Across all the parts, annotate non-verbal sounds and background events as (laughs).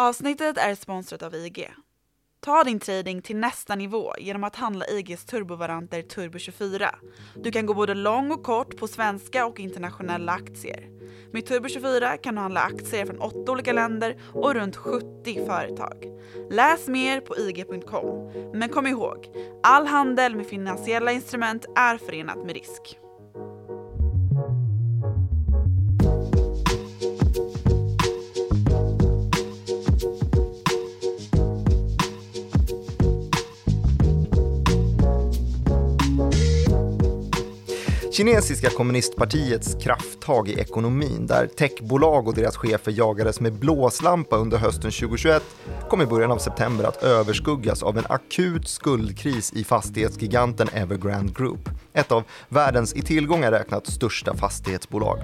Avsnittet är sponsrat av IG. Ta din trading till nästa nivå genom att handla IGs turbovaranter Turbo24. Du kan gå både lång och kort på svenska och internationella aktier. Med Turbo24 kan du handla aktier från åtta olika länder och runt 70 företag. Läs mer på ig.com. Men kom ihåg, all handel med finansiella instrument är förenat med risk. Kinesiska kommunistpartiets krafttag i ekonomin, där techbolag och deras chefer jagades med blåslampa under hösten 2021, kom i början av september att överskuggas av en akut skuldkris i fastighetsgiganten Evergrande Group, ett av världens i tillgångar räknat största fastighetsbolag.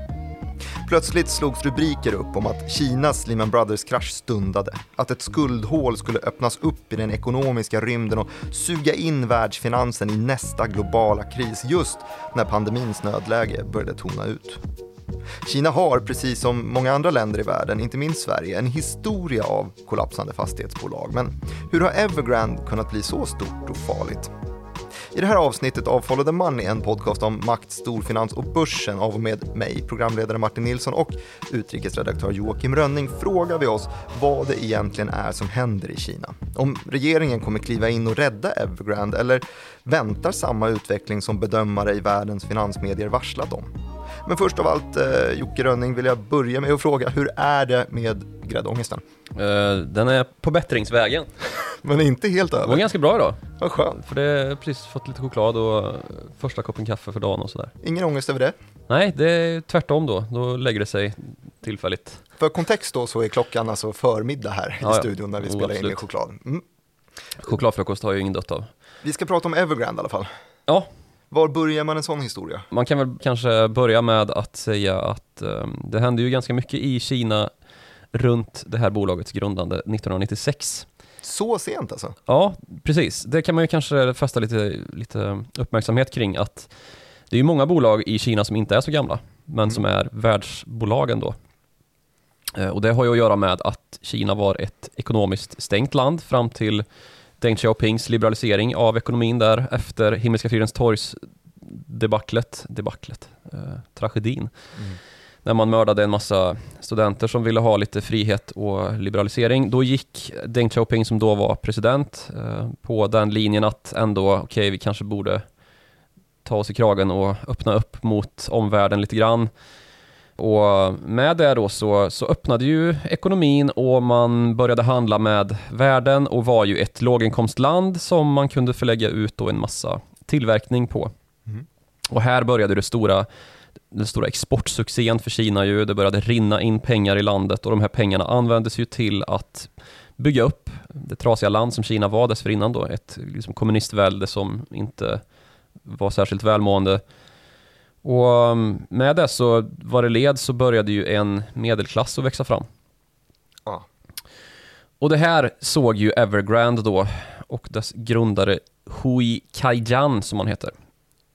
Plötsligt slogs rubriker upp om att Kinas Lehman Brothers-krasch stundade, att ett skuldhål skulle öppnas upp i den ekonomiska rymden och suga in världsfinansen i nästa globala kris just när pandemins nödläge började tona ut. Kina har, precis som många andra länder i världen, inte minst Sverige, en historia av kollapsande fastighetsbolag. Men hur har Evergrande kunnat bli så stort och farligt? I det här avsnittet av Follow the Money, en podcast om makt, storfinans och börsen av och med mig, programledare Martin Nilsson och utrikesredaktör Joakim Rönning frågar vi oss vad det egentligen är som händer i Kina. Om regeringen kommer kliva in och rädda Evergrande eller väntar samma utveckling som bedömare i världens finansmedier varslat om. Men först av allt, eh, Jocke Rönning, vill jag börja med att fråga, hur är det med gräddångesten? Uh, den är på bättringsvägen. (laughs) Men inte helt över? Det var ganska bra idag. Vad skönt. För det har precis fått lite choklad och första koppen kaffe för dagen och sådär. Ingen ångest över det? Nej, det är tvärtom då. Då lägger det sig tillfälligt. För kontext då så är klockan alltså förmiddag här ja, i studion när vi spelar oh, in med choklad. Mm. Chokladfrukost har ju ingen dött av. Vi ska prata om Evergrande i alla fall. Ja, var börjar man en sån historia? Man kan väl kanske börja med att säga att um, det hände ju ganska mycket i Kina runt det här bolagets grundande 1996. Så sent alltså? Ja, precis. Det kan man ju kanske fästa lite, lite uppmärksamhet kring att det är ju många bolag i Kina som inte är så gamla, men mm. som är världsbolagen då. Eh, och det har ju att göra med att Kina var ett ekonomiskt stängt land fram till Deng Xiaopings liberalisering av ekonomin där efter Himmelska fridens torgs debaclet, debaclet, eh, tragedin. Mm. När man mördade en massa studenter som ville ha lite frihet och liberalisering. Då gick Deng Xiaoping som då var president eh, på den linjen att ändå, okej okay, vi kanske borde ta oss i kragen och öppna upp mot omvärlden lite grann. Och med det då så, så öppnade ju ekonomin och man började handla med världen och var ju ett låginkomstland som man kunde förlägga ut då en massa tillverkning på. Mm. Och här började det stora den stora exportsuccén för Kina ju. Det började rinna in pengar i landet och de här pengarna användes ju till att bygga upp det trasiga land som Kina var dessförinnan då. Ett liksom kommunistvälde som inte var särskilt välmående. Och um, med det så, vad det led så började ju en medelklass att växa fram. Ja. Och det här såg ju Evergrande då och dess grundare Hui Kaijan som han heter.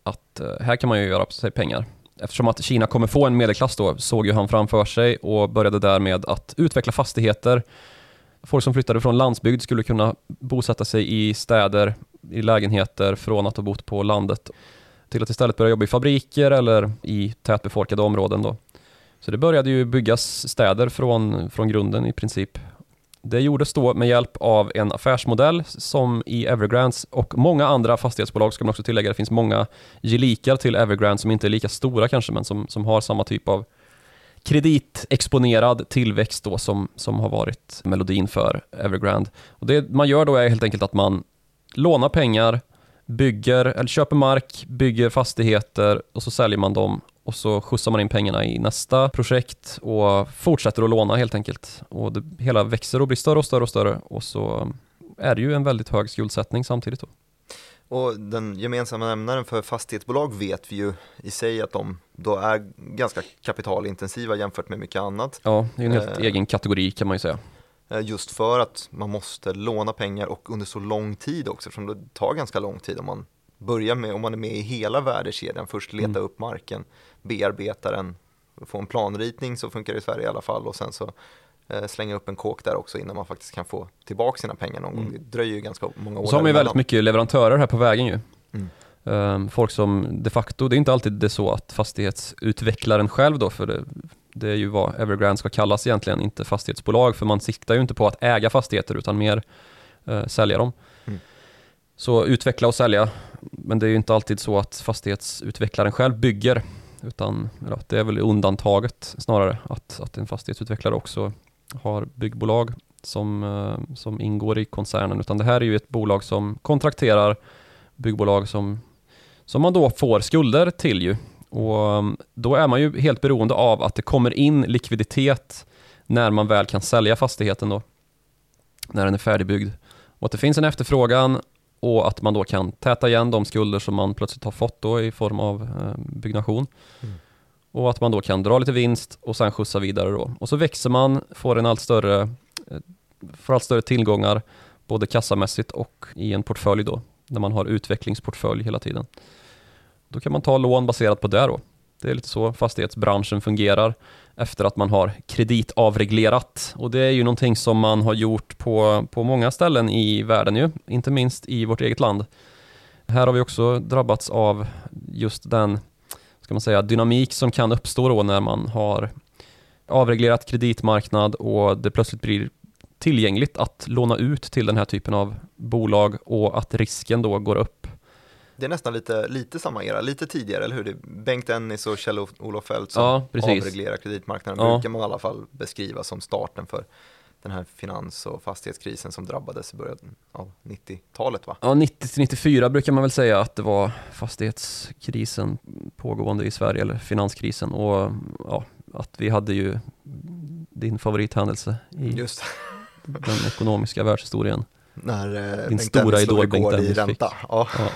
Att uh, här kan man ju göra sig pengar. Eftersom att Kina kommer få en medelklass då såg ju han framför sig och började därmed att utveckla fastigheter. Folk som flyttade från landsbygd skulle kunna bosätta sig i städer, i lägenheter från att ha bott på landet till att istället börja jobba i fabriker eller i tätbefolkade områden. Då. Så det började ju byggas städer från, från grunden i princip. Det gjordes då med hjälp av en affärsmodell som i Evergrandes och många andra fastighetsbolag ska man också tillägga. Det finns många gelikar till Evergrande som inte är lika stora kanske men som, som har samma typ av kreditexponerad tillväxt då som, som har varit melodin för Evergrande. Och det man gör då är helt enkelt att man lånar pengar bygger, eller köper mark, bygger fastigheter och så säljer man dem och så skjutsar man in pengarna i nästa projekt och fortsätter att låna helt enkelt. Och det hela växer och blir större och större och större och så är det ju en väldigt hög skuldsättning samtidigt då. Och den gemensamma nämnaren för fastighetsbolag vet vi ju i sig att de då är ganska kapitalintensiva jämfört med mycket annat. Ja, det är en helt eh, egen kategori kan man ju säga. Eh, just för att man måste låna pengar och under så lång tid också, eftersom det tar ganska lång tid om man börjar med, om man är med i hela värdekedjan, först leta mm. upp marken, bearbeta den, få en planritning, så funkar det i Sverige i alla fall, och sen så eh, slänga upp en kåk där också innan man faktiskt kan få tillbaka sina pengar någon gång. Mm. Det dröjer ju ganska många år Och så har man ju väldigt mycket leverantörer här på vägen ju. Mm. Ehm, folk som de facto, det är inte alltid det så att fastighetsutvecklaren själv då, för det, det är ju vad Evergrande ska kallas egentligen, inte fastighetsbolag, för man siktar ju inte på att äga fastigheter utan mer eh, sälja dem. Mm. Så utveckla och sälja, men det är ju inte alltid så att fastighetsutvecklaren själv bygger, utan ja, det är väl undantaget snarare, att, att en fastighetsutvecklare också har byggbolag som, eh, som ingår i koncernen, utan det här är ju ett bolag som kontrakterar byggbolag som, som man då får skulder till ju. Och um, då är man ju helt beroende av att det kommer in likviditet när man väl kan sälja fastigheten då. När den är färdigbyggd. Och att det finns en efterfrågan och att man då kan täta igen de skulder som man plötsligt har fått då i form av eh, byggnation. Mm. Och att man då kan dra lite vinst och sen skjutsa vidare då. Och så växer man, får en allt större, eh, får allt större tillgångar både kassamässigt och i en portfölj då, när man har utvecklingsportfölj hela tiden. Då kan man ta lån baserat på det då. Det är lite så fastighetsbranschen fungerar efter att man har kreditavreglerat. Och det är ju någonting som man har gjort på, på många ställen i världen ju, inte minst i vårt eget land. Här har vi också drabbats av just den ska man säga, dynamik som kan uppstå då när man har avreglerat kreditmarknad och det plötsligt blir tillgängligt att låna ut till den här typen av bolag och att risken då går upp. Det är nästan lite, lite samma era, lite tidigare, eller hur? Det Bengt Dennis och Kjell-Olof Feldt som Ja, precis. avreglerar kreditmarknaden, Ja. brukar man i alla fall beskriva som starten för den här finans och fastighetskrisen som drabbades i början av 90-talet va? Ja, 90-94 brukar man väl säga att det var fastighetskrisen pågående i Sverige, eller finanskrisen. Och ja, att vi hade ju din favorithändelse i Just den ekonomiska världshistorien. När eh, Din Bengt stora idol Bengt i Dennis fick. ränta. Ja, Ja.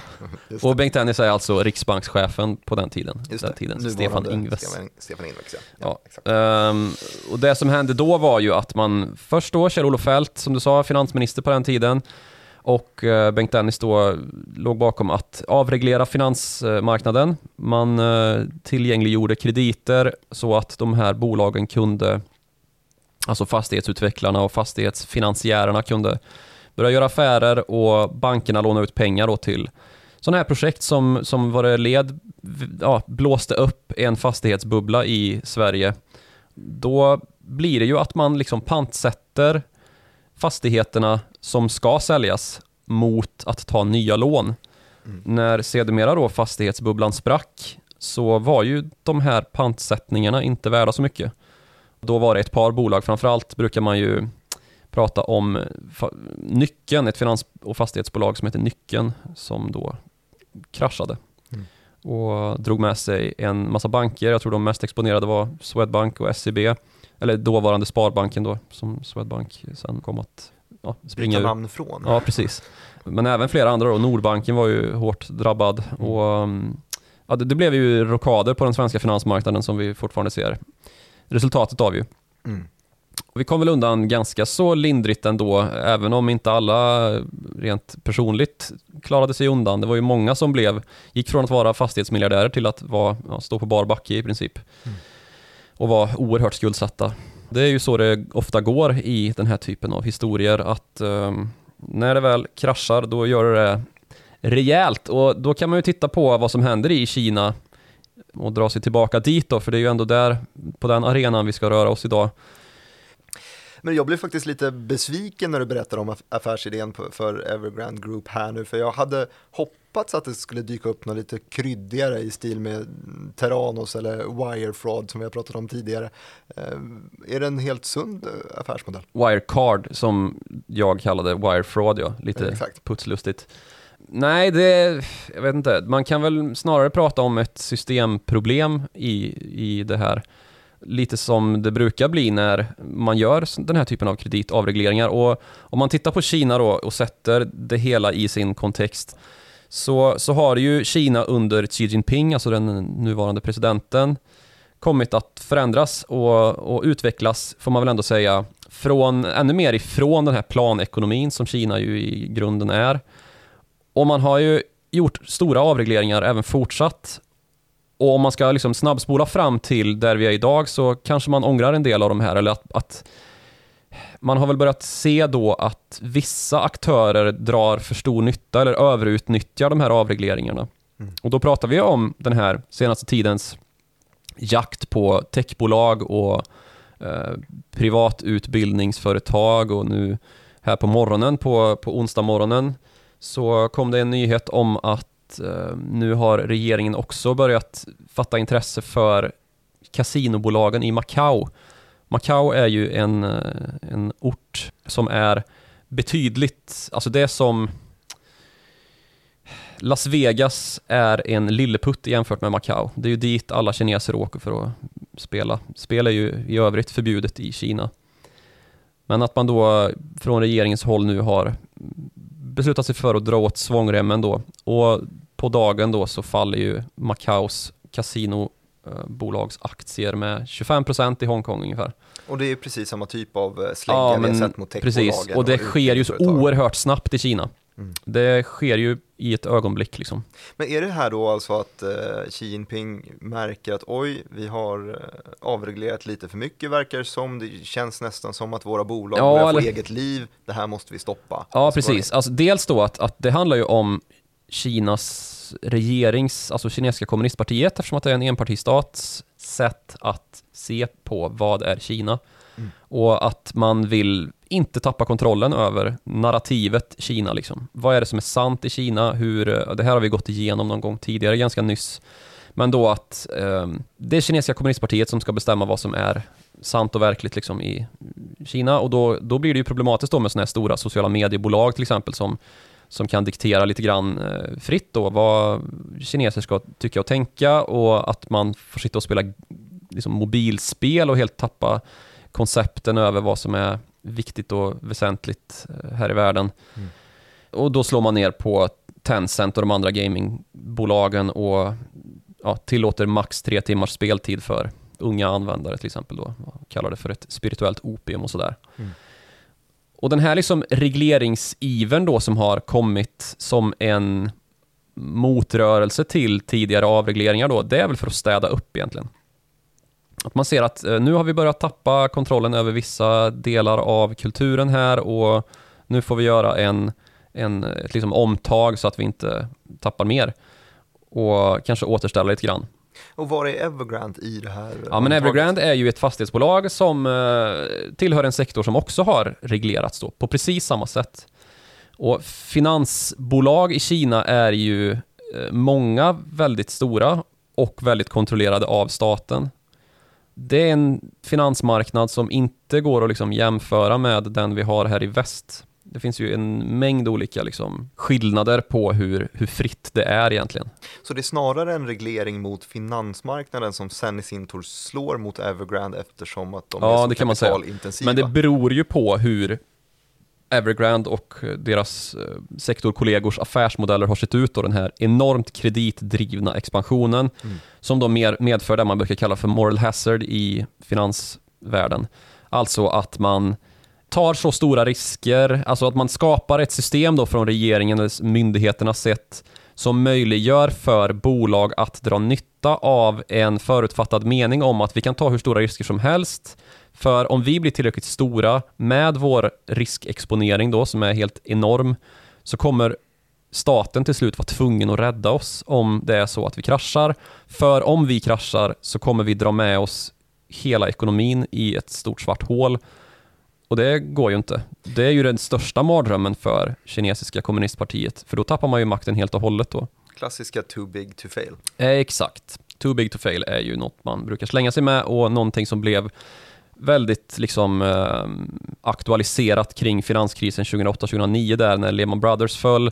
(laughs) Och. Bengt Dennis är alltså riksbankschefen på den tiden. Just den tiden. Nuvarande Stefan Ingves. Stefan, Ingves, ja. Ja. Ehm, och det som hände då var ju att man först då, Kjell-Olof Feldt, som du sa, finansminister på den tiden, och eh, Bengt Dennis då låg bakom att avreglera finansmarknaden. Man eh, tillgängliggjorde krediter så att de här bolagen kunde, alltså fastighetsutvecklarna och fastighetsfinansiärerna kunde börja göra affärer och bankerna låna ut pengar då till sådana här projekt som, som var det led, ja, blåste upp en fastighetsbubbla i Sverige. Då blir det ju att man liksom pantsätter fastigheterna som ska säljas mot att ta nya lån. Mm. När sedermera då fastighetsbubblan sprack så var ju de här pantsättningarna inte värda så mycket. Då var det ett par bolag, framförallt brukar man ju prata om Nyckeln, ett finans och fastighetsbolag som heter Nyckeln, som då kraschade. Mm. Och drog med sig en massa banker, jag tror de mest exponerade var Swedbank och SEB, eller dåvarande Sparbanken då, som Swedbank sen kom att ja, springa Byta namn från. Ja, precis. Men även flera andra då. Nordbanken var ju hårt drabbad och um, ja, det, det blev ju rockader på den svenska finansmarknaden som vi fortfarande ser resultatet av ju. Mm. Vi kom väl undan ganska så lindrigt ändå, även om inte alla rent personligt klarade sig undan. Det var ju många som blev, gick från att vara fastighetsmiljardärer till att vara, ja, stå på bar backe i princip. Mm. Och var oerhört skuldsatta. Det är ju så det ofta går i den här typen av historier, att ehm, när det väl kraschar, då gör det det rejält. Och då kan man ju titta på vad som händer i Kina och dra sig tillbaka dit då, för det är ju ändå där, på den arenan vi ska röra oss idag. Men jag blev faktiskt lite besviken när du berättade om aff- affärsidén för Evergrande Group här nu, för jag hade hoppats att det skulle dyka upp något lite kryddigare i stil med Terranos eller Wire Fraud som vi har pratat om tidigare. Eh, är det en helt sund eh, affärsmodell? Wirecard som jag kallade Wire Fraud, ja. Lite Exakt. putslustigt. Nej, det, jag vet inte. Man kan väl snarare prata om ett systemproblem i, i det här. Lite som det brukar bli när man gör den här typen av kreditavregleringar. Och om man tittar på Kina då och sätter det hela i sin kontext så, så har ju Kina under Xi Jinping, alltså den nuvarande presidenten, kommit att förändras och, och utvecklas, får man väl ändå säga, från, ännu mer ifrån den här planekonomin som Kina ju i grunden är. Och man har ju gjort stora avregleringar även fortsatt. Och om man ska liksom snabbspola fram till där vi är idag så kanske man ångrar en del av de här, eller att, att man har väl börjat se då att vissa aktörer drar för stor nytta eller överutnyttjar de här avregleringarna. Mm. Och då pratar vi om den här senaste tidens jakt på techbolag och eh, privatutbildningsföretag och nu här på morgonen, på, på onsdag morgonen så kom det en nyhet om att eh, nu har regeringen också börjat fatta intresse för kasinobolagen i Macao. Macao är ju en, eh, en ort som är betydligt, alltså det som Las Vegas är en lilleputt jämfört med Macao. Det är ju dit alla kineser åker för att spela. Spel är ju i övrigt förbjudet i Kina. Men att man då från regeringens håll nu har beslutat sig för att dra åt svångremmen då. Och på dagen då så faller ju Macaos kasinobolags aktier med 25% i Hongkong ungefär. Och det är precis samma typ av eh, slägga Ja, vi har sett mot techbolagen. Precis, och det sker ju så oerhört snabbt i Kina. Mm. Det sker ju i ett ögonblick liksom. Men är det här då alltså att eh, Xi Jinping märker att oj, vi har eh, avreglerat lite för mycket verkar som. Det känns nästan som att våra bolag Ja, börjar få eller- eget liv. Det här måste vi stoppa. Ja, Alltså, precis. Alltså, dels då att, att det handlar ju om Kinas regerings, alltså kinesiska kommunistpartiet, eftersom att det är en enpartistats sätt att se på vad är Kina. Mm. Och att man vill inte tappa kontrollen över narrativet Kina. Liksom. Vad är det som är sant i Kina? Hur, eh, det här har vi gått igenom någon gång tidigare, ganska nyss. Men då att eh, det är kinesiska kommunistpartiet som ska bestämma vad som är sant och verkligt liksom, i Kina. Och då, då blir det ju problematiskt då med sådana här stora sociala mediebolag till exempel som, som kan diktera lite grann eh, fritt då vad kineser ska tycka och tänka och att man får sitta och spela liksom, mobilspel och helt tappa koncepten över vad som är viktigt och väsentligt eh, här i världen. Mm. Och då slår man ner på Tencent och de andra gamingbolagen och ja, tillåter max tre timmars speltid för unga användare till exempel då. Kallar det för ett spirituellt opium och sådär. Mm. Och den här liksom regleringsivern då som har kommit som en motrörelse till tidigare avregleringar då, det är väl för att städa upp egentligen. Att man ser att eh, nu har vi börjat tappa kontrollen över vissa delar av kulturen här och nu får vi göra en, en ett liksom omtag så att vi inte tappar mer och kanske återställa lite grann. Och var är Evergrande i det här? Ja, men? Evergrande är ju ett fastighetsbolag som eh, tillhör en sektor som också har reglerats då, på precis samma sätt. Och finansbolag i Kina är ju eh, många väldigt stora och väldigt kontrollerade av staten. Det är en finansmarknad som inte går att liksom jämföra med den vi har här i väst. Det finns ju en mängd olika liksom skillnader på hur, hur fritt det är egentligen. Så det är snarare en reglering mot finansmarknaden som sen i sin tur slår mot Evergrande eftersom att de Ja, är så kapitalintensiva. Men det beror ju på hur Evergrande och deras eh, sektorkollegors affärsmodeller har sett ut då den här enormt kreditdrivna expansionen Mm. som då mer medför det man brukar kalla för moral hazard i finansvärlden. Alltså att man tar så stora risker, alltså att man skapar ett system då från regeringen eller myndigheternas sätt som möjliggör för bolag att dra nytta av en förutfattad mening om att vi kan ta hur stora risker som helst för om vi blir tillräckligt stora med vår riskexponering då som är helt enorm så kommer staten till slut vara tvungen att rädda oss om det är så att vi kraschar. För om vi kraschar så kommer vi dra med oss hela ekonomin i ett stort svart hål. Och det går ju inte. Det är ju den största mardrömmen för kinesiska kommunistpartiet, för då tappar man ju makten helt och hållet då. Klassiska too big to fail. Eh, exakt. Too big to fail är ju något man brukar slänga sig med och någonting som blev väldigt liksom eh, aktualiserat kring finanskrisen 2008-2009 där när Lehman Brothers föll.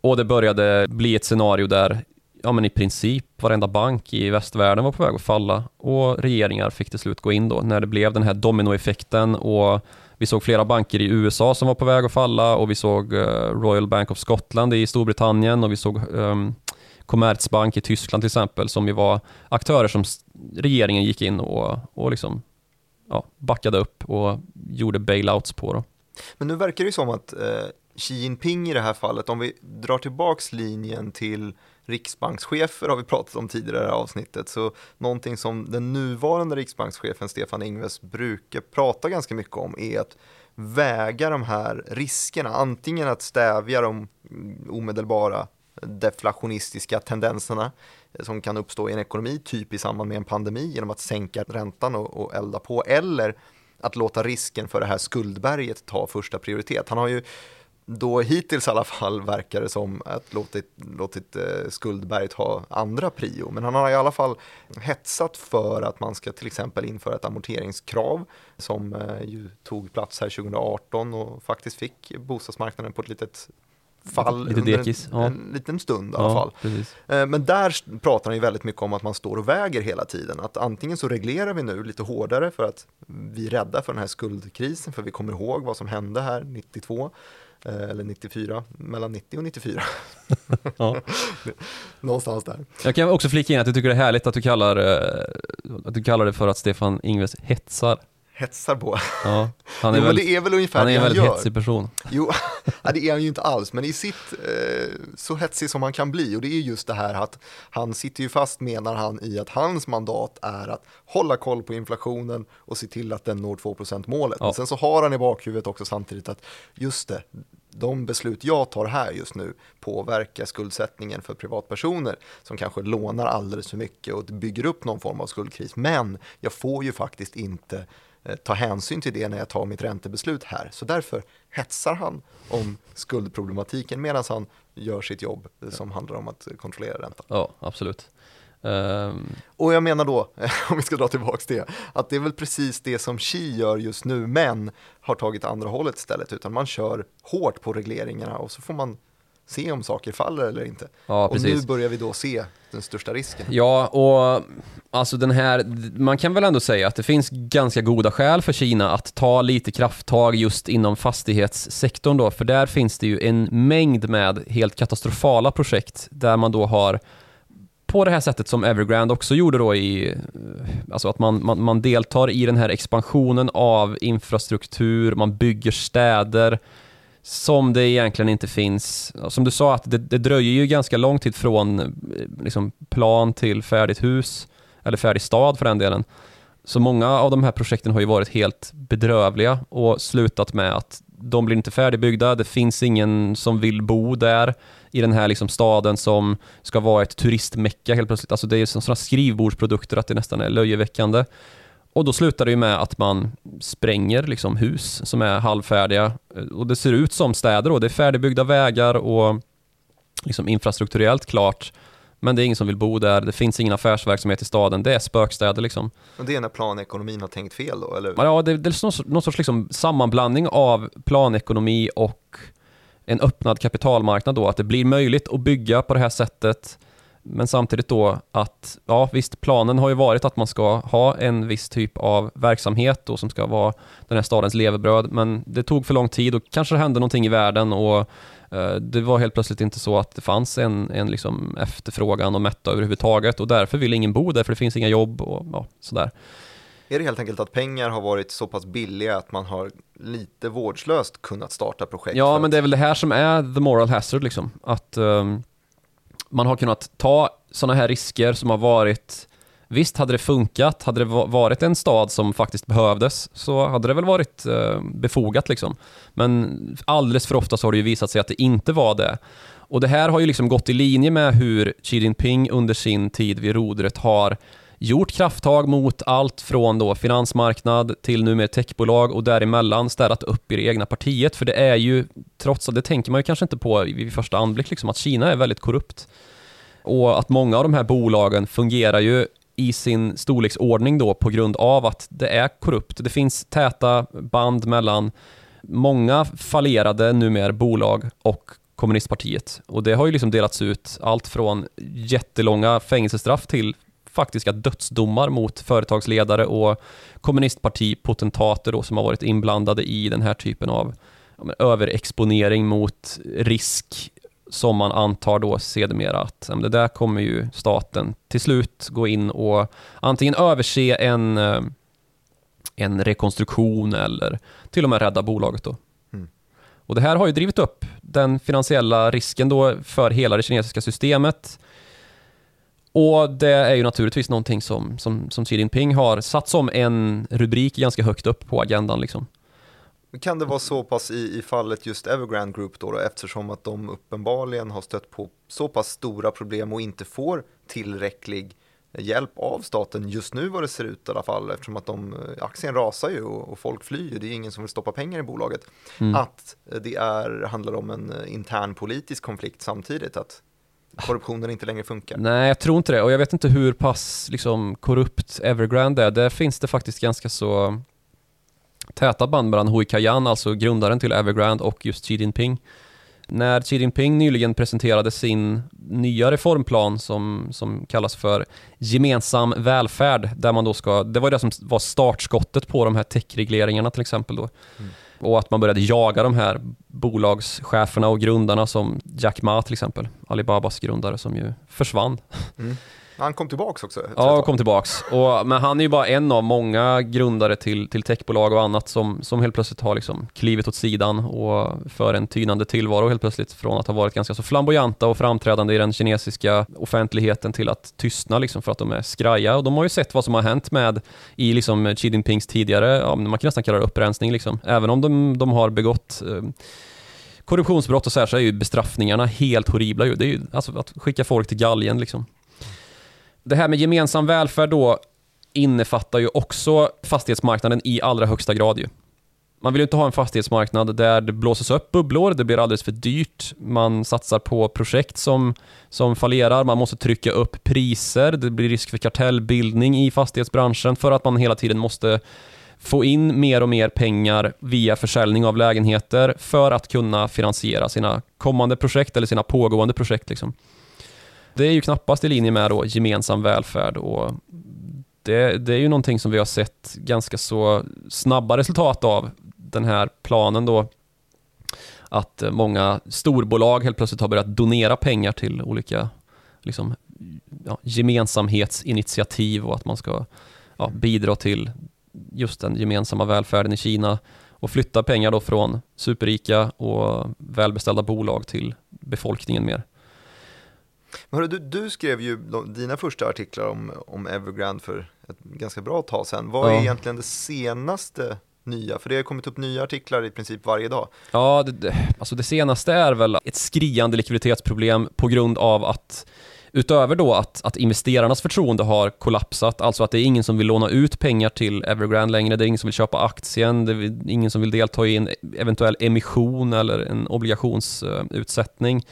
Och det började bli ett scenario där ja, men i princip varenda bank i västvärlden var på väg att falla och regeringar fick till slut gå in då när det blev den här dominoeffekten. Och vi såg flera banker i USA som var på väg att falla och vi såg eh, Royal Bank of Scotland i Storbritannien och vi såg ehm, um, Commerzbank i Tyskland till exempel som ju var aktörer som regeringen gick in och, och liksom ja, backade upp och gjorde bailouts på. Då. Men nu verkar det ju som att eh, Xi Jinping i det här fallet, om vi drar tillbaks linjen till riksbankschefer har vi pratat om tidigare i det här avsnittet, så någonting som den nuvarande riksbankschefen Stefan Ingves brukar prata ganska mycket om är att väga de här riskerna, antingen att stävja de omedelbara deflationistiska tendenserna som kan uppstå i en ekonomi, typ i samband med en pandemi, genom att sänka räntan och, och elda på, eller att låta risken för det här skuldberget ta första prioritet. Han har ju då hittills i alla fall verkar det som att låtit, låtit eh, skuldberget ha andra prio. Men han har i alla fall hetsat för att man ska till exempel införa ett amorteringskrav som eh, ju tog plats här 2018 och faktiskt fick bostadsmarknaden på ett litet fall Lite under dekis, en, ja. en liten stund i alla fall. precis. Eh, Men där pratar han ju väldigt mycket om att man står och väger hela tiden. Att antingen så reglerar vi nu lite hårdare för att vi är rädda för den här skuldkrisen, för vi kommer ihåg vad som hände här 92 eh, eller 94, mellan 90 och 94. (laughs) Ja. (laughs) Någonstans där. Jag kan också flika in att jag tycker det är härligt att du kallar, eh, att du kallar det för att Stefan Ingves hetsar. Hetsar på. Ja, (laughs) han är, jo, väl, det är väl ungefär han är en väldigt hetsig person. Jo, (laughs) ja, det är han ju inte alls, men i sitt eh, så hetsig som han kan bli och det är just det här att han sitter ju fast menar han i att hans mandat är att hålla koll på inflationen och se till att den når 2% målet. Ja. Men sen så har han i bakhuvudet också samtidigt att just det, de beslut jag tar här just nu påverkar skuldsättningen för privatpersoner som kanske lånar alldeles för mycket och bygger upp någon form av skuldkris. Men jag får ju faktiskt inte ta hänsyn till det när jag tar mitt räntebeslut här. Så därför hetsar han om skuldproblematiken medan han gör sitt jobb eh, som handlar om att kontrollera räntan. Ja, absolut. Ehm, Och jag menar då, (laughs) om vi ska dra tillbaka det, att det är väl precis det som Xi gör just nu, men har tagit andra hållet istället, utan man kör hårt på regleringarna och så får man se om saker faller eller inte. ja, och nu börjar vi då se den största risken. Ja, och alltså den här, man kan väl ändå säga att det finns ganska goda skäl för Kina att ta lite krafttag just inom fastighetssektorn då, för där finns det ju en mängd med helt katastrofala projekt där man då har på det här sättet som Evergrande också gjorde då i, alltså att man, man, man deltar i den här expansionen av infrastruktur, man bygger städer som det egentligen inte finns. Som du sa, att det, det dröjer ju ganska lång tid från eh, liksom, plan till färdigt hus, eller färdig stad för den delen. Så många av de här projekten har ju varit helt bedrövliga och slutat med att de blir inte färdigbyggda, det finns ingen som vill bo där i den här liksom staden som ska vara ett turistmecka helt plötsligt. Alltså det är sådana skrivbordsprodukter att det nästan är löjeväckande. Och då slutar det ju med att man spränger liksom hus som är halvfärdiga och det ser ut som städer och det är färdigbyggda vägar och liksom infrastrukturellt klart. Men det är ingen som vill bo där, det finns ingen affärsverksamhet i staden, det är spökstäder liksom. Och det är när planekonomin har tänkt fel då, eller? Ja, det, det är någon, sorts- någon sorts liksom sammanblandning av planekonomi och en öppnad kapitalmarknad då, att det blir möjligt att bygga på det här sättet men samtidigt då att, ja visst, planen har ju varit att man ska ha en viss typ av verksamhet då som ska vara den här stadens levebröd, men det tog för lång tid och kanske det hände någonting i världen och eh, det var helt plötsligt inte så att det fanns en, en liksom efterfrågan och mätta överhuvudtaget och därför vill ingen bo där för det finns inga jobb och ja, sådär. Är det helt enkelt att pengar har varit så pass billiga att man har lite vårdslöst kunnat starta projekt? Ja, men det är väl det här som är the moral hazard liksom. Att ehm, man har kunnat ta sådana här risker som har varit Visst, hade det funkat, hade det varit en stad som faktiskt behövdes så hade det väl varit eh, befogat liksom. Men alldeles för ofta så har det ju visat sig att det inte var det. Och det här har ju liksom gått i linje med hur Xi Jinping under sin tid vid rodret har gjort krafttag mot allt från då finansmarknad till numera techbolag och däremellan städat upp i det egna partiet. För det är ju, trots att det tänker man ju kanske inte på vid första anblick, liksom, att Kina är väldigt korrupt. Och att många av de här bolagen fungerar ju i sin storleksordning då på grund av att det är korrupt. Det finns täta band mellan många fallerade numera bolag och kommunistpartiet. Och det har ju liksom delats ut allt från jättelånga fängelsestraff till faktiska dödsdomar mot företagsledare och kommunistpartipotentater då som har varit inblandade i den här typen av ja, överexponering mot risk som man antar då sedermera att det där kommer ju staten till slut gå in och antingen överse en, eh, en rekonstruktion eller till och med rädda bolaget då. Mm. Och det här har ju drivit upp den finansiella risken då för hela det kinesiska systemet. Och det är ju naturligtvis någonting som, som, som Xi Jinping har satt som en rubrik ganska högt upp på agendan. Liksom. Kan det vara så pass i, i fallet just Evergrande Group då, då, eftersom att de uppenbarligen har stött på så pass stora problem och inte får tillräcklig hjälp av staten just nu vad det ser ut i alla fall eftersom att de, aktien rasar ju och, och folk flyr, det är ingen som vill stoppa pengar i bolaget. Mm. Att det är, handlar om en intern politisk konflikt samtidigt, att korruptionen inte längre funkar. Nej, jag tror inte det och jag vet inte hur pass liksom, korrupt Evergrande är. Där finns det faktiskt ganska så täta band mellan Hui Kayan, alltså grundaren till Evergrande och just Xi Jinping. När Xi Jinping nyligen presenterade sin nya reformplan som, som kallas för gemensam välfärd, där man då ska, det var det som var startskottet på de här techregleringarna till exempel då. Mm. Och att man började jaga de här bolagscheferna och grundarna som Jack Ma till exempel, Alibabas grundare som ju försvann. Mm. Han kom tillbaks också? Ja, kom tillbaks. Och, men han är ju bara en av många grundare till, till techbolag och annat som, som helt plötsligt har liksom klivit åt sidan och för en tynande tillvaro helt plötsligt från att ha varit ganska så flamboyanta och framträdande i den kinesiska offentligheten till att tystna liksom för att de är skraja. Och de har ju sett vad som har hänt med i liksom Xi Jinpings tidigare, ja, man kan nästan kalla det upprensning liksom. Även om de, de har begått eh, korruptionsbrott och så här så är ju bestraffningarna helt horribla. Det är ju alltså att skicka folk till galgen liksom. Det här med gemensam välfärd då innefattar ju också fastighetsmarknaden i allra högsta grad ju. Man vill ju inte ha en fastighetsmarknad där det blåses upp bubblor, det blir alldeles för dyrt, man satsar på projekt som, som fallerar, man måste trycka upp priser, det blir risk för kartellbildning i fastighetsbranschen för att man hela tiden måste få in mer och mer pengar via försäljning av lägenheter för att kunna finansiera sina kommande projekt eller sina pågående projekt. Liksom. Det är ju knappast i linje med då gemensam välfärd och det, det är ju någonting som vi har sett ganska så snabba resultat av den här planen då att många storbolag helt plötsligt har börjat donera pengar till olika liksom, ja, gemensamhetsinitiativ och att man ska ja, bidra till just den gemensamma välfärden i Kina och flytta pengar då från superrika och välbeställda bolag till befolkningen mer. Men du, du skrev ju dina första artiklar om, om Evergrande för ett ganska bra tag sedan. Vad är egentligen det senaste nya? För det har kommit upp nya artiklar i princip varje dag. Ja, det, alltså det senaste är väl ett skriande likviditetsproblem på grund av att Utöver då att, att investerarnas förtroende har kollapsat, alltså att det är ingen som vill låna ut pengar till Evergrande längre, det är ingen som vill köpa aktien, det är ingen som vill delta i en eventuell emission eller en obligationsutsättning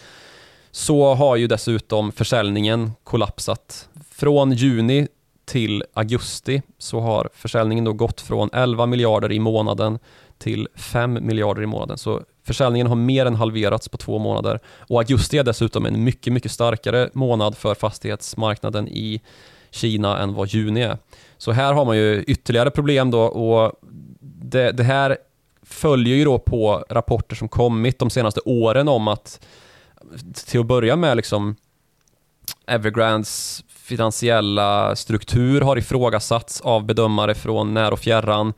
så har ju dessutom försäljningen kollapsat. Från juni till augusti så har försäljningen då gått från 11 miljarder i månaden till 5 miljarder i månaden. Så försäljningen har mer än halverats på två månader. Och augusti är dessutom en mycket, mycket starkare månad för fastighetsmarknaden i Kina än vad juni är. Så här har man ju ytterligare problem då och det, det här följer ju då på rapporter som kommit de senaste åren om att till att börja med liksom Evergrandes finansiella struktur har ifrågasatts av bedömare från när och fjärran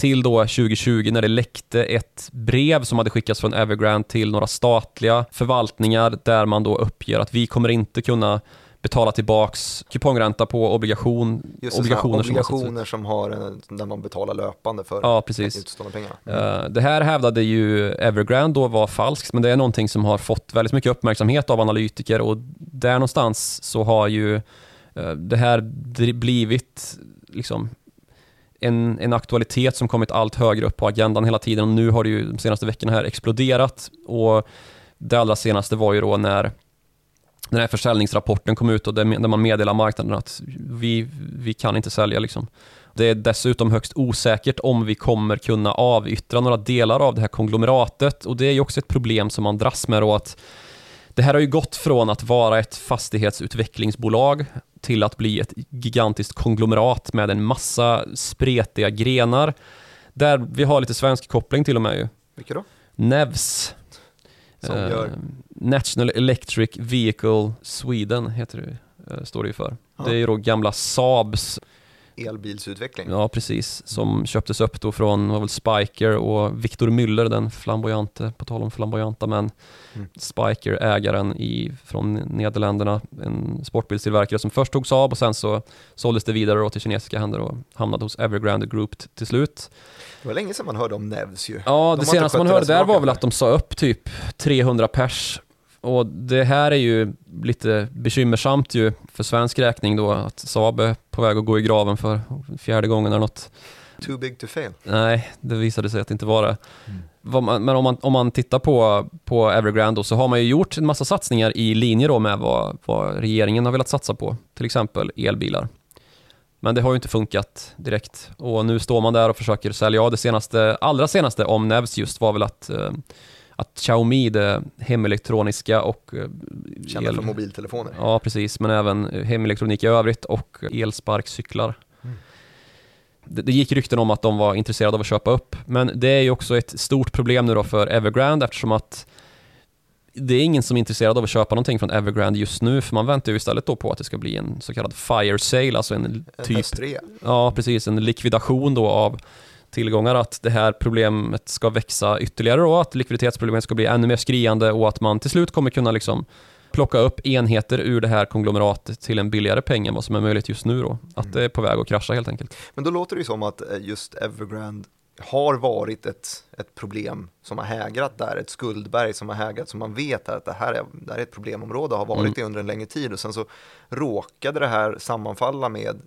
till då 2020 när det läckte ett brev som hade skickats från Evergrande till några statliga förvaltningar där man då uppger att vi kommer inte kunna betala tillbaks kupongränta på obligation, Just obligationer, obligationer som, har en, där man betalar löpande för ja, precis. utstående pengar. Mm. det här hävdade ju Evergrande då var falskt, men det är någonting som har fått väldigt mycket uppmärksamhet av analytiker och där någonstans så har ju uh, det här blivit liksom en, en aktualitet som kommit allt högre upp på agendan hela tiden och nu har det ju de senaste veckorna här exploderat och det allra senaste var ju då när den här försäljningsrapporten kom ut och där man meddelar marknaden att vi, vi kan inte sälja. Liksom. Det är dessutom högst osäkert om vi kommer kunna avyttra några delar av det här konglomeratet och det är ju också ett problem som man dras med då att det här har ju gått från att vara ett fastighetsutvecklingsbolag till att bli ett gigantiskt konglomerat med en massa spretiga grenar där vi har lite svensk koppling till och med ju. Vilka då? Nevs som uh, gör? National Electric Vehicle Sweden heter det, uh, står det ju för. Ja. Det är ju då gamla Saabs elbilsutveckling. Ja, precis. Som köptes upp då från var väl Spiker och Victor Müller, den flamboyante, på tal om flamboyanta män. Mm. Spiker, ägaren i, från Nederländerna, en sportbilstillverkare som först tog Saab och sen så såldes det vidare till kinesiska händer och hamnade hos Evergrande Group till slut. Det var länge sedan man hörde om Nevs ju. Ja, De det senaste man hörde där var väl att de sa upp typ 300 pers. Och det här är ju lite bekymmersamt ju för svensk räkning då att Saab är på väg att gå i graven för fjärde gången eller något. Too big to fail. Nej, det visade sig att det inte var det. Mm. Men om man, om man tittar på, på Evergrande då, så har man ju gjort en massa satsningar i linje då med vad, vad regeringen har velat satsa på. Till exempel elbilar. Men det har ju inte funkat direkt. Och nu står man där och försöker sälja av det senaste, allra senaste om Nevs just var väl att, eh, att Xiaomi, det hemelektroniska och eh, Kända för mobiltelefoner. Ja, precis, men även hemelektronik i övrigt och elsparkcyklar. Mm. Det, det gick rykten om att de var intresserade av att köpa upp, men det är ju också ett stort problem nu då för Evergrande eftersom att det är ingen som är intresserad av att köpa någonting från Evergrande just nu, för man väntar ju istället då på att det ska bli en så kallad fire sale, alltså en En typ S3. Ja, precis. En likvidation då av tillgångar, att det här problemet ska växa ytterligare då, att likviditetsproblemet ska bli ännu mer skriande och att man till slut kommer kunna liksom plocka upp enheter ur det här konglomeratet till en billigare peng än vad som är möjligt just nu då. Att Mm. det är på väg att krascha helt enkelt. Men då låter det ju som att eh, just Evergrande har varit ett, ett problem som har hägrat där, ett skuldberg som har hägrat, som man vet att det här är, det här är ett problemområde och har varit Mm. det under en längre tid och sen så råkade det här sammanfalla med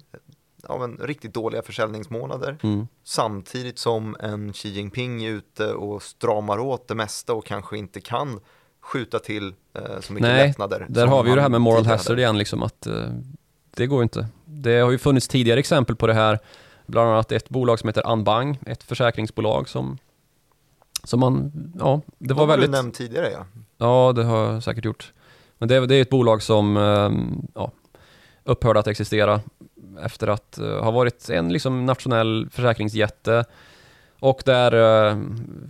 ja, men, riktigt dåliga försäljningsmånader Mm. samtidigt som en Xi Jinping är ute och stramar åt det mesta och kanske inte kan skjuta till eh, så mycket Nej, lättnader. Där har vi ju det här med moral tidigare hazard igen, liksom att eh, det går inte. Det har ju funnits tidigare exempel på det här, bland annat ett bolag som heter Anbang, ett försäkringsbolag som, som man, ja, det var De har väldigt... du nämnt tidigare ja. Ja, det har jag säkert gjort. Men det, det är ett bolag som ehm, ja, upphörde att existera efter att eh, ha varit en liksom, nationell försäkringsjätte och där eh,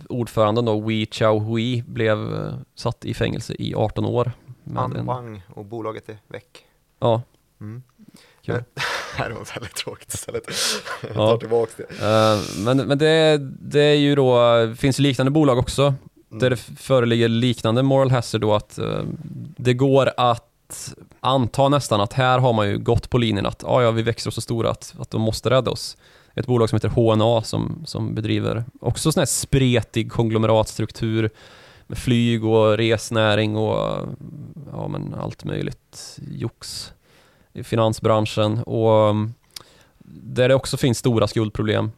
ordföranden då, Wei Chao-hui blev eh, satt i fängelse i 18 år. en- Anbang och bolaget är väck. Ja, Mm. kul. (laughs) Det här var väldigt tråkigt istället. (laughs) Jag Ja. tar tillbaka det. Eh, men men det, det är ju då, det finns liknande bolag också Mm. där det föreligger liknande moral hazard då att eh, det går att anta nästan att här har man ju gått på linjen att ah, ja, vi växer oss så stora att, att de måste rädda oss. Ett bolag som heter HNA som, som bedriver också sån här spretig konglomeratstruktur med flyg och resnäring och ja, men allt möjligt jox i finansbranschen och mm, där det också finns stora skuldproblem.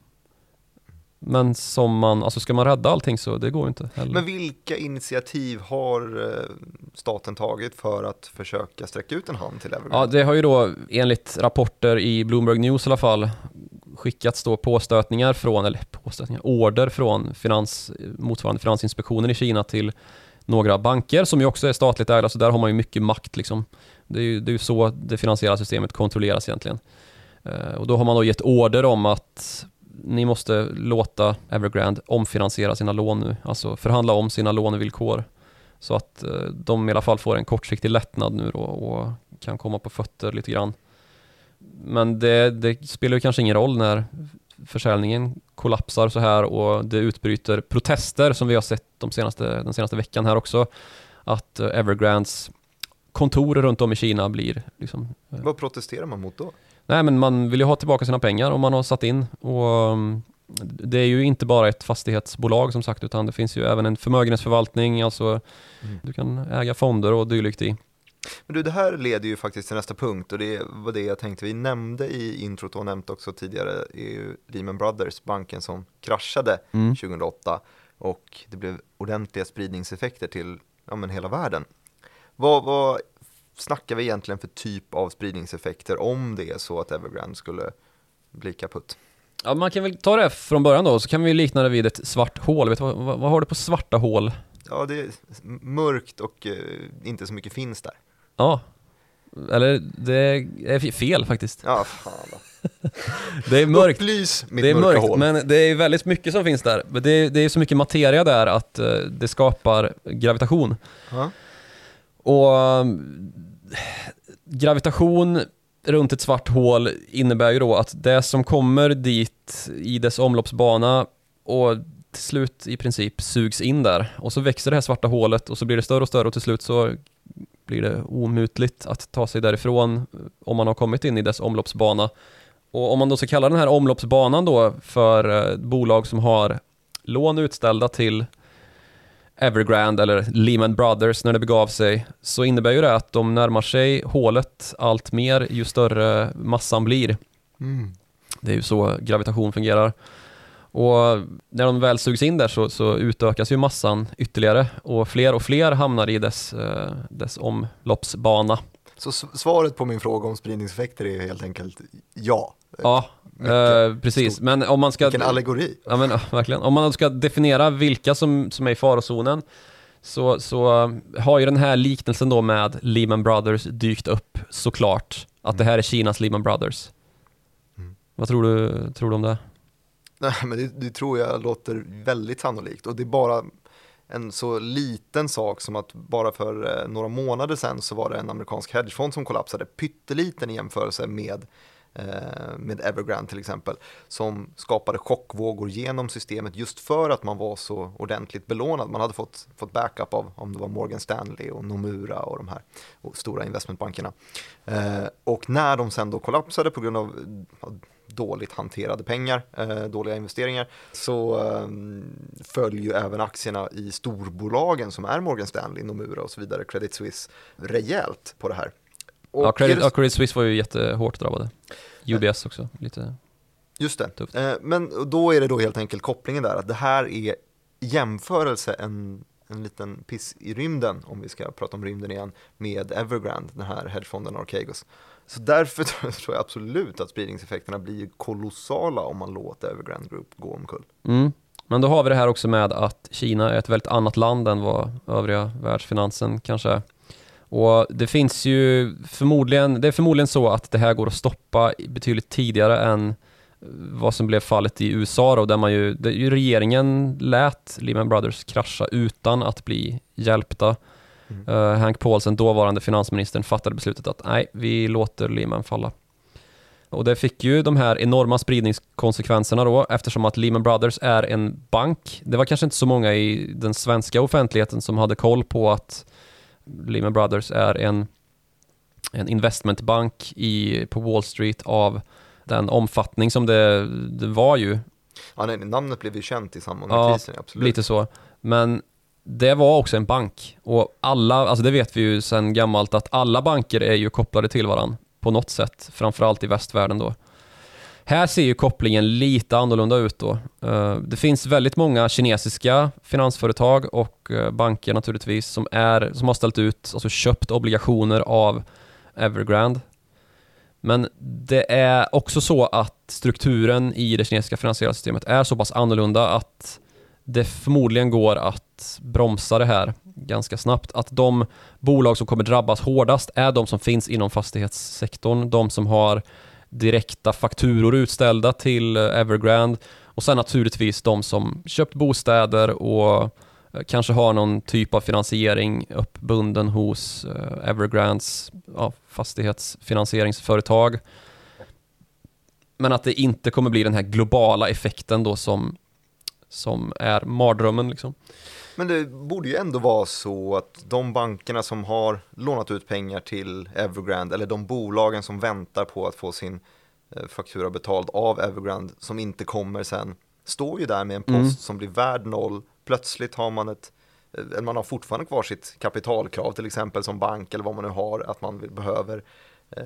Men som man, alltså ska man rädda allting så det går inte heller. Men vilka initiativ har eh, staten tagit för att försöka sträcka ut en hand till Evergrande? Ja, det har ju då enligt rapporter i Bloomberg News i alla fall skickats då påstötningar från, eller påstötningar, order från finans, motsvarande Finansinspektionen i Kina till några banker som ju också är statligt ägda, så där har man ju mycket makt liksom. Det är ju, det är ju så det finansiella systemet kontrolleras egentligen. Eh, och då har man då gett order om att ni måste låta Evergrande omfinansiera sina lån nu, alltså förhandla om sina lånevillkor. Så att eh, de i alla fall får en kortsiktig lättnad nu då och kan komma på fötter lite grann. Men det, det spelar ju kanske ingen roll när försäljningen kollapsar så här och det utbryter protester som vi har sett de senaste, den senaste veckan här också. Att Evergrands Evergrandes kontor runt om i Kina blir liksom eh, Vad protesterar man mot då? Nej men man vill ju ha tillbaka sina pengar om man har satt in och um, det är ju inte bara ett fastighetsbolag som sagt utan det finns ju även en förmögenhetsförvaltning, alltså Mm. du kan äga fonder och dylikt i. Men du, det här leder ju faktiskt till nästa punkt och det var det jag tänkte vi nämnde i introt och nämnt också tidigare är ju Lehman Brothers, banken som kraschade Mm. 2008 och det blev ordentliga spridningseffekter till ja, men hela världen. Vad, vad snackar vi egentligen för typ av spridningseffekter om det är så att Evergrande skulle bli kaputt? Ja, man kan väl ta det från början då, så kan vi likna det vid ett svart hål. Vet du, vad, vad, vad har du på svarta hål? Ja, det är mörkt och eh, inte så mycket finns där. Ja, eller det är fel faktiskt. Ja, fan då. (laughs) Det är mörkt. Upplys mitt Det är mörkt, hål. men det är väldigt mycket som finns där. Det, det är så mycket materia där att eh, det skapar gravitation. Ja. Och um, gravitation runt ett svart hål innebär ju då att det som kommer dit i dess omloppsbana och till slut i princip sugs in där och så växer det här svarta hålet och så blir det större och större och till slut så blir det omutligt att ta sig därifrån eh, om man har kommit in i dess omloppsbana. Och om man då ska kalla den här omloppsbanan då för eh, bolag som har lån utställda till Evergrande eller Lehman Brothers när det begav sig så innebär ju det att de närmar sig hålet allt mer ju större massan blir. Mm. Det är ju så gravitation fungerar. Och när de väl sugs in där så, så utökas ju massan ytterligare och fler och fler hamnar i dess, eh, dess omloppsbana. Så svaret på min fråga om spridningseffekter är helt enkelt ja. Ja, eh, precis. stort. Men om man ska... Vilken allegori. Ja men ja, verkligen. Om man ska definiera vilka som, som är i farozonen så, så eh, har ju den här liknelsen då med Lehman Brothers dykt upp såklart. Att det här är Kinas Lehman Brothers. Mm. Vad tror du, tror du om det? Nej, men det, det tror jag låter väldigt sannolikt och det är bara en så liten sak som att bara för eh, några månader sedan så var det en amerikansk hedgefond som kollapsade, pytteliten i jämförelse med Eh, med Evergrande till exempel, som skapade chockvågor genom systemet just för att man var så ordentligt belånad. Man hade fått, fått backup av om det var Morgan Stanley och Nomura och de här och stora investmentbankerna. Eh, och när de sen då kollapsade på grund av dåligt hanterade pengar, eh, dåliga investeringar, så eh, föll ju även aktierna i storbolagen som är Morgan Stanley, Nomura och så vidare, Credit Suisse, rejält på det här. Och Ja, Credit, ja, Credit Suisse var ju jättehårt drabbade. UBS också, lite. Just det, Tufft. eh, men då är det då helt enkelt kopplingen där att det här är jämförelse en, en liten piss i rymden, om vi ska prata om rymden igen, med Evergrande, den här hedgefonden Archegos. Så därför (laughs) tror tror jag absolut att spridningseffekterna blir kolossala om man låter Evergrande Group gå omkull. Mm. Men då har vi det här också med att Kina är ett väldigt annat land än vad övriga världsfinansen kanske är. Och det finns ju förmodligen, det är förmodligen så att det här går att stoppa betydligt tidigare än vad som blev fallet i USA då, där man ju, där ju regeringen lät Lehman Brothers krascha utan att bli hjälpta. Mm. Uh, Hank Paulsen, dåvarande finansministern, fattade beslutet att nej, vi låter Lehman falla. Och det fick ju de här enorma spridningskonsekvenserna då eftersom att Lehman Brothers är en bank. Det var kanske inte så många i den svenska offentligheten som hade koll på att Lehman Brothers är en, en investmentbank i, på Wall Street av den omfattning som det, det var ju. Ja, nej, namnet blev ju känt i samband med Ja, krisen, absolut. Lite så. Men det var också en bank och alla, alltså det vet vi ju sedan gammalt att alla banker är ju kopplade till varandra på något sätt, framförallt i västvärlden då. Här ser ju kopplingen lite annorlunda ut då. Eh, det finns väldigt många kinesiska finansföretag och eh, banker naturligtvis som, är, som har ställt ut, alltså köpt obligationer av Evergrande. Men det är också så att strukturen i det kinesiska finansiella systemet är så pass annorlunda att det förmodligen går att bromsa det här ganska snabbt. Att de bolag som kommer drabbas hårdast är de som finns inom fastighetssektorn, de som har direkta fakturor utställda till eh, Evergrande och sen naturligtvis de som köpt bostäder och eh, kanske har någon typ av finansiering uppbunden hos eh, Evergrandes ja, fastighetsfinansieringsföretag. Men att det inte kommer bli den här globala effekten då som, som är mardrömmen liksom. Men det borde ju ändå vara så att de bankerna som har lånat ut pengar till Evergrande eller de bolagen som väntar på att få sin eh, faktura betald av Evergrande som inte kommer sen står ju där med en post Mm. som blir värd noll. Plötsligt har man ett eh, man har fortfarande kvar sitt kapitalkrav till exempel som bank eller vad man nu har att man behöver eh,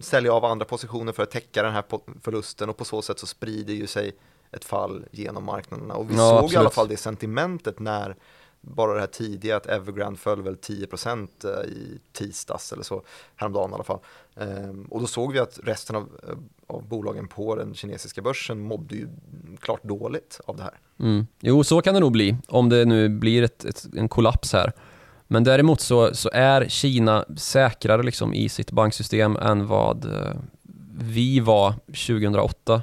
sälja av andra positioner för att täcka den här förlusten och på så sätt så sprider ju sig ett fall genom marknaderna och vi Ja, såg i alla absolut. fall det sentimentet när bara det här tidiga att Evergrande föll väl 10% i tisdags eller så häromdagen i alla fall. Ehm, och då såg vi att resten av, eh, av bolagen på den kinesiska börsen mådde ju klart dåligt av det här. Mm. Jo, så kan det nog bli om det nu blir ett, ett, en kollaps här. Men däremot så, så är Kina säkrare liksom i sitt banksystem än vad eh, vi var 2008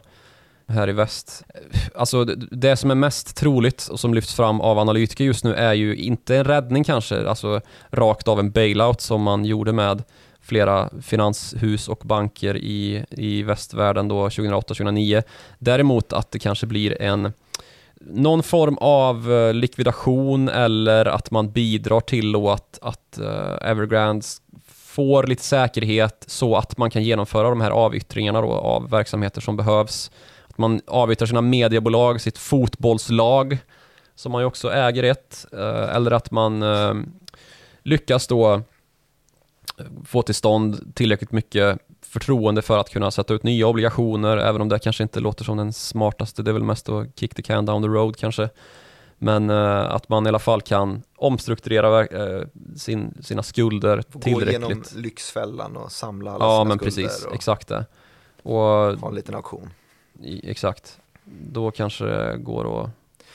här i väst. Alltså det, som är mest troligt och som lyfts fram av analytiker just nu är ju inte en räddning kanske, alltså rakt av en bailout som man gjorde med flera finanshus och banker i, i västvärlden då 2008-2009. Däremot att det kanske blir en någon form av eh, likvidation eller att man bidrar till att, att eh, Evergrande får lite säkerhet så att man kan genomföra de här avyttringarna då av verksamheter som behövs. Att man avyttrar sina mediebolag, sitt fotbollslag som man ju också äger ett, uh, eller att man uh, lyckas då få till stånd tillräckligt mycket förtroende för att kunna sätta ut nya obligationer, även om det kanske inte låter som den smartaste, det är väl mest att kick the can down the road kanske. Men uh, att man i alla fall kan omstrukturera uh, sin, sina skulder Få tillräckligt. Gå igenom Lyxfällan och samla alla ja, sina men skulder. Precis, och exakt det. Och, ha en liten auktion. Exakt. Då kanske det går att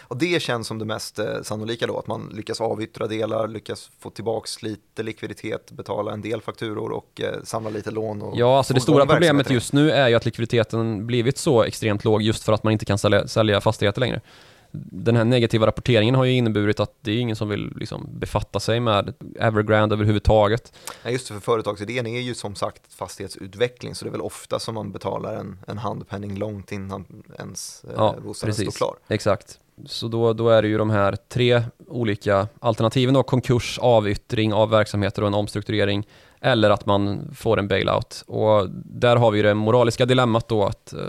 och det känns som det mest eh, sannolika då, att man lyckas avyttra delar, lyckas få tillbaks lite likviditet, betala en del fakturor och eh, samla lite lån. Och ja, alltså det stora problemet just nu är ju att likviditeten blivit så extremt låg just för att man inte kan sälja, sälja fastigheter längre. Den här negativa rapporteringen har ju inneburit att det är ingen som vill liksom befatta sig med Evergrande överhuvudtaget. Ja, just det, för företagsidén är ju som sagt fastighetsutveckling så det är väl ofta som man betalar en, en handpenning långt innan ens eh, ja, bostaden står klar. Exakt. Så då, då är det ju de här tre olika alternativen då, konkurs, avyttring av verksamheter och en omstrukturering eller att man får en bailout. Och där har vi det moraliska dilemmat då att eh,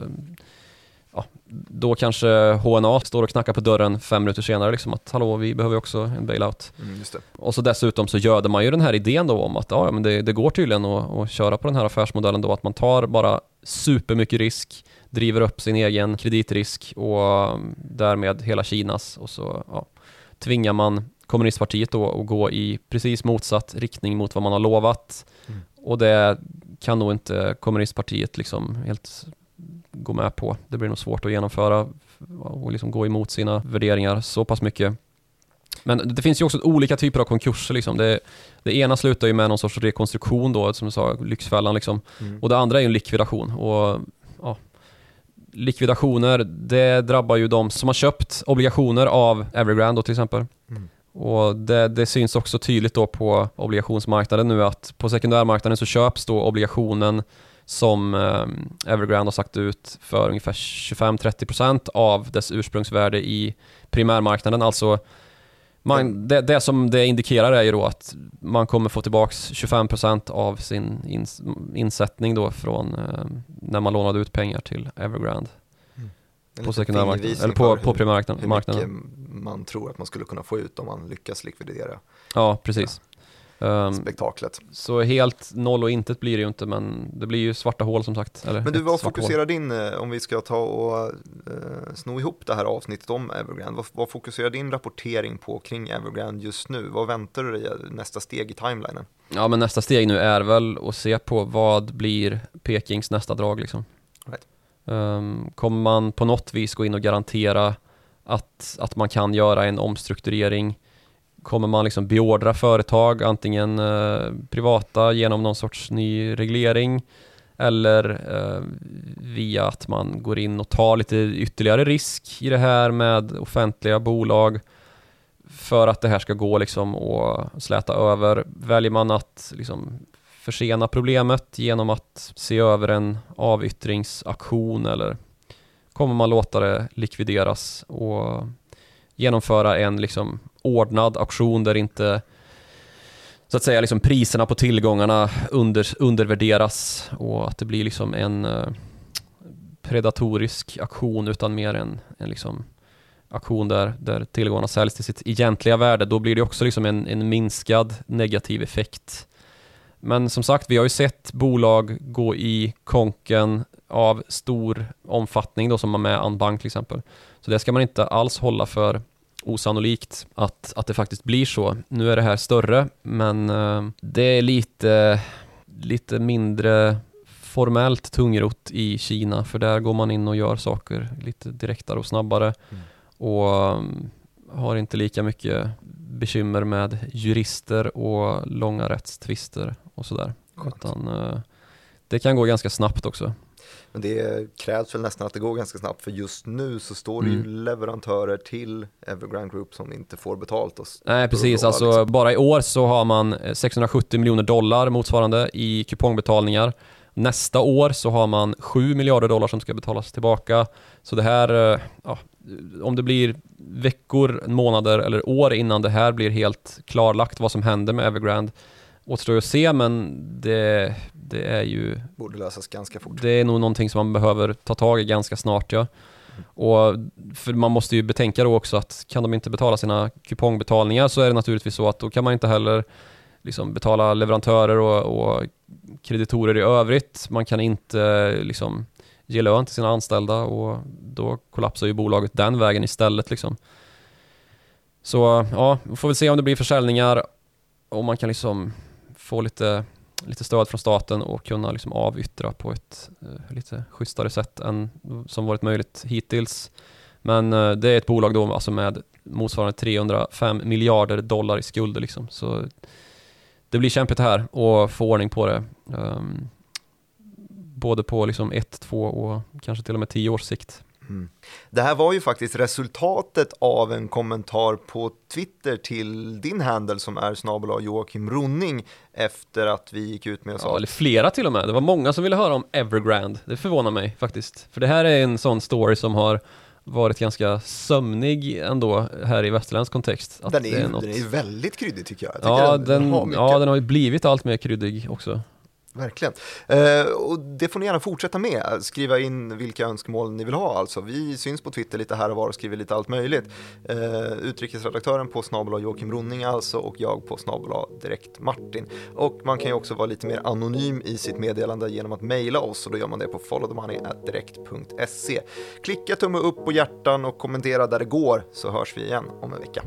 ja, då kanske HNA står och knackar på dörren fem minuter senare liksom att hallå, vi behöver också en bailout. Mm, och så dessutom så göder man ju den här idén då om att ja, men det, det går tydligen att, att köra på den här affärsmodellen då att man tar bara supermycket risk driver upp sin egen kreditrisk och um, därmed hela Kinas och så ja, tvingar man kommunistpartiet då att gå i precis motsatt riktning mot vad man har lovat. Mm. Och det kan nog inte kommunistpartiet liksom helt gå med på. Det blir nog svårt att genomföra och liksom gå emot sina värderingar så pass mycket. Men det finns ju också olika typer av konkurser. Liksom. Det, det ena slutar ju med någon sorts rekonstruktion då, som du sa, Lyxfällan. Liksom. Mm. Och det andra är ju en likvidation. Och ja, likvidationer, det drabbar ju de som har köpt obligationer av Evergrande då till exempel. Mm. Och det, det, syns också tydligt då på obligationsmarknaden nu att på sekundärmarknaden så köps då obligationen som eh, Evergrande har sagt ut för ungefär 25-30% av dess ursprungsvärde i primärmarknaden. Alltså man, det, det, som det indikerar är ju då att man kommer få tillbaks 25% av sin ins, insättning då från eh, när man lånade ut pengar till Evergrande. Mm. På sekundärmarknaden, eller på, på primärmarknaden. Hur mycket man tror att man skulle kunna få ut om man lyckas likvidera. Ja, precis. Um, spektaklet. Så helt noll och intet blir det ju inte, men det blir ju svarta hål som sagt. Eller men du, vad fokuserar hål. din, eh, om vi ska ta och uh, sno ihop det här avsnittet om Evergrande, vad, vad, fokuserar din rapportering på kring Evergrande just nu? Vad väntar du dig nästa steg i timelinen? Ja, men nästa steg nu är väl att se på vad blir Pekings nästa drag liksom. Right. Um, kommer man på något vis gå in och garantera att, att man kan göra en omstrukturering kommer man liksom beordra företag, antingen eh, privata genom någon sorts ny reglering eller eh, via att man går in och tar lite ytterligare risk i det här med offentliga bolag för att det här ska gå liksom och släta över. Väljer man att liksom försena problemet genom att se över en avyttringsaktion eller kommer man låta det likvideras och genomföra en liksom ordnad auktion där inte så att säga liksom priserna på tillgångarna under, undervärderas och att det blir liksom en eh, predatorisk aktion utan mer en, en liksom aktion där, där tillgångarna säljs till sitt egentliga värde. Då blir det också liksom en, en minskad negativ effekt. Men som sagt, vi har ju sett bolag gå i konken av stor omfattning då som man med Anbank till exempel. Så det ska man inte alls hålla för osannolikt att, att det faktiskt blir så. Nu är det här större, men uh, det är lite, lite mindre formellt tungrot i Kina, för där går man in och gör saker lite direktare och snabbare mm. och um, har inte lika mycket bekymmer med jurister och långa rättstvister och sådär. Utan uh, det kan gå ganska snabbt också. Men det krävs väl nästan att det går ganska snabbt för just nu så står det ju Mm. leverantörer till Evergrande Group som inte får betalt. Och Nej precis, alltså liksom. bara i år så har man eh, 670 miljoner dollar motsvarande i kupongbetalningar. Nästa år så har man 7 miljarder dollar som ska betalas tillbaka. Så det här, eh, ja, om det blir veckor, månader eller år innan det här blir helt klarlagt vad som händer med Evergrande återstår att se men det, det är ju borde lösas ganska fort. det är nog någonting som man behöver ta tag i ganska snart ja. Och för man måste ju betänka då också att kan de inte betala sina kupongbetalningar så är det naturligtvis så att då kan man inte heller liksom betala leverantörer och, och kreditorer i övrigt. Man kan inte liksom ge lön till sina anställda och då kollapsar ju bolaget den vägen istället liksom. Så ja, vi får väl se om det blir försäljningar och man kan liksom få lite lite stöd från staten och kunna liksom avyttra på ett eh, lite schysstare sätt än som varit möjligt hittills. Men eh, det är ett bolag då alltså med motsvarande 305 miljarder dollar i skulder liksom. Så det blir kämpigt det här och få ordning på det. Um, både på liksom ett, två och kanske till och med tio års sikt. Mm. Det här var ju faktiskt resultatet av en kommentar på Twitter till din handel som är snabel Joakim Ronning efter att vi gick ut med och Ja, eller flera till och med. Det var många som ville höra om Evergrande. Det förvånar mig faktiskt. För det här är en sån story som har varit ganska sömnig ändå här i västerländsk kontext. Den är, ju, något- den är väldigt kryddig tycker jag. jag tycker Ja den, den, har mycket. ja, den har ju blivit allt mer kryddig också. Verkligen. Eh, och det får ni gärna fortsätta med. Skriva in vilka önskemål ni vill ha alltså. Vi syns på Twitter lite här och var och skriver lite allt möjligt. Eh, utrikesredaktören på snabel Joakim Ronning alltså och jag på snabel direkt Martin. Och man kan ju också vara lite mer anonym i sitt meddelande genom att mejla oss och då gör man det på followthemoney.direkt.se. Klicka tumme upp på hjärtan och kommentera där det går så hörs vi igen om en vecka.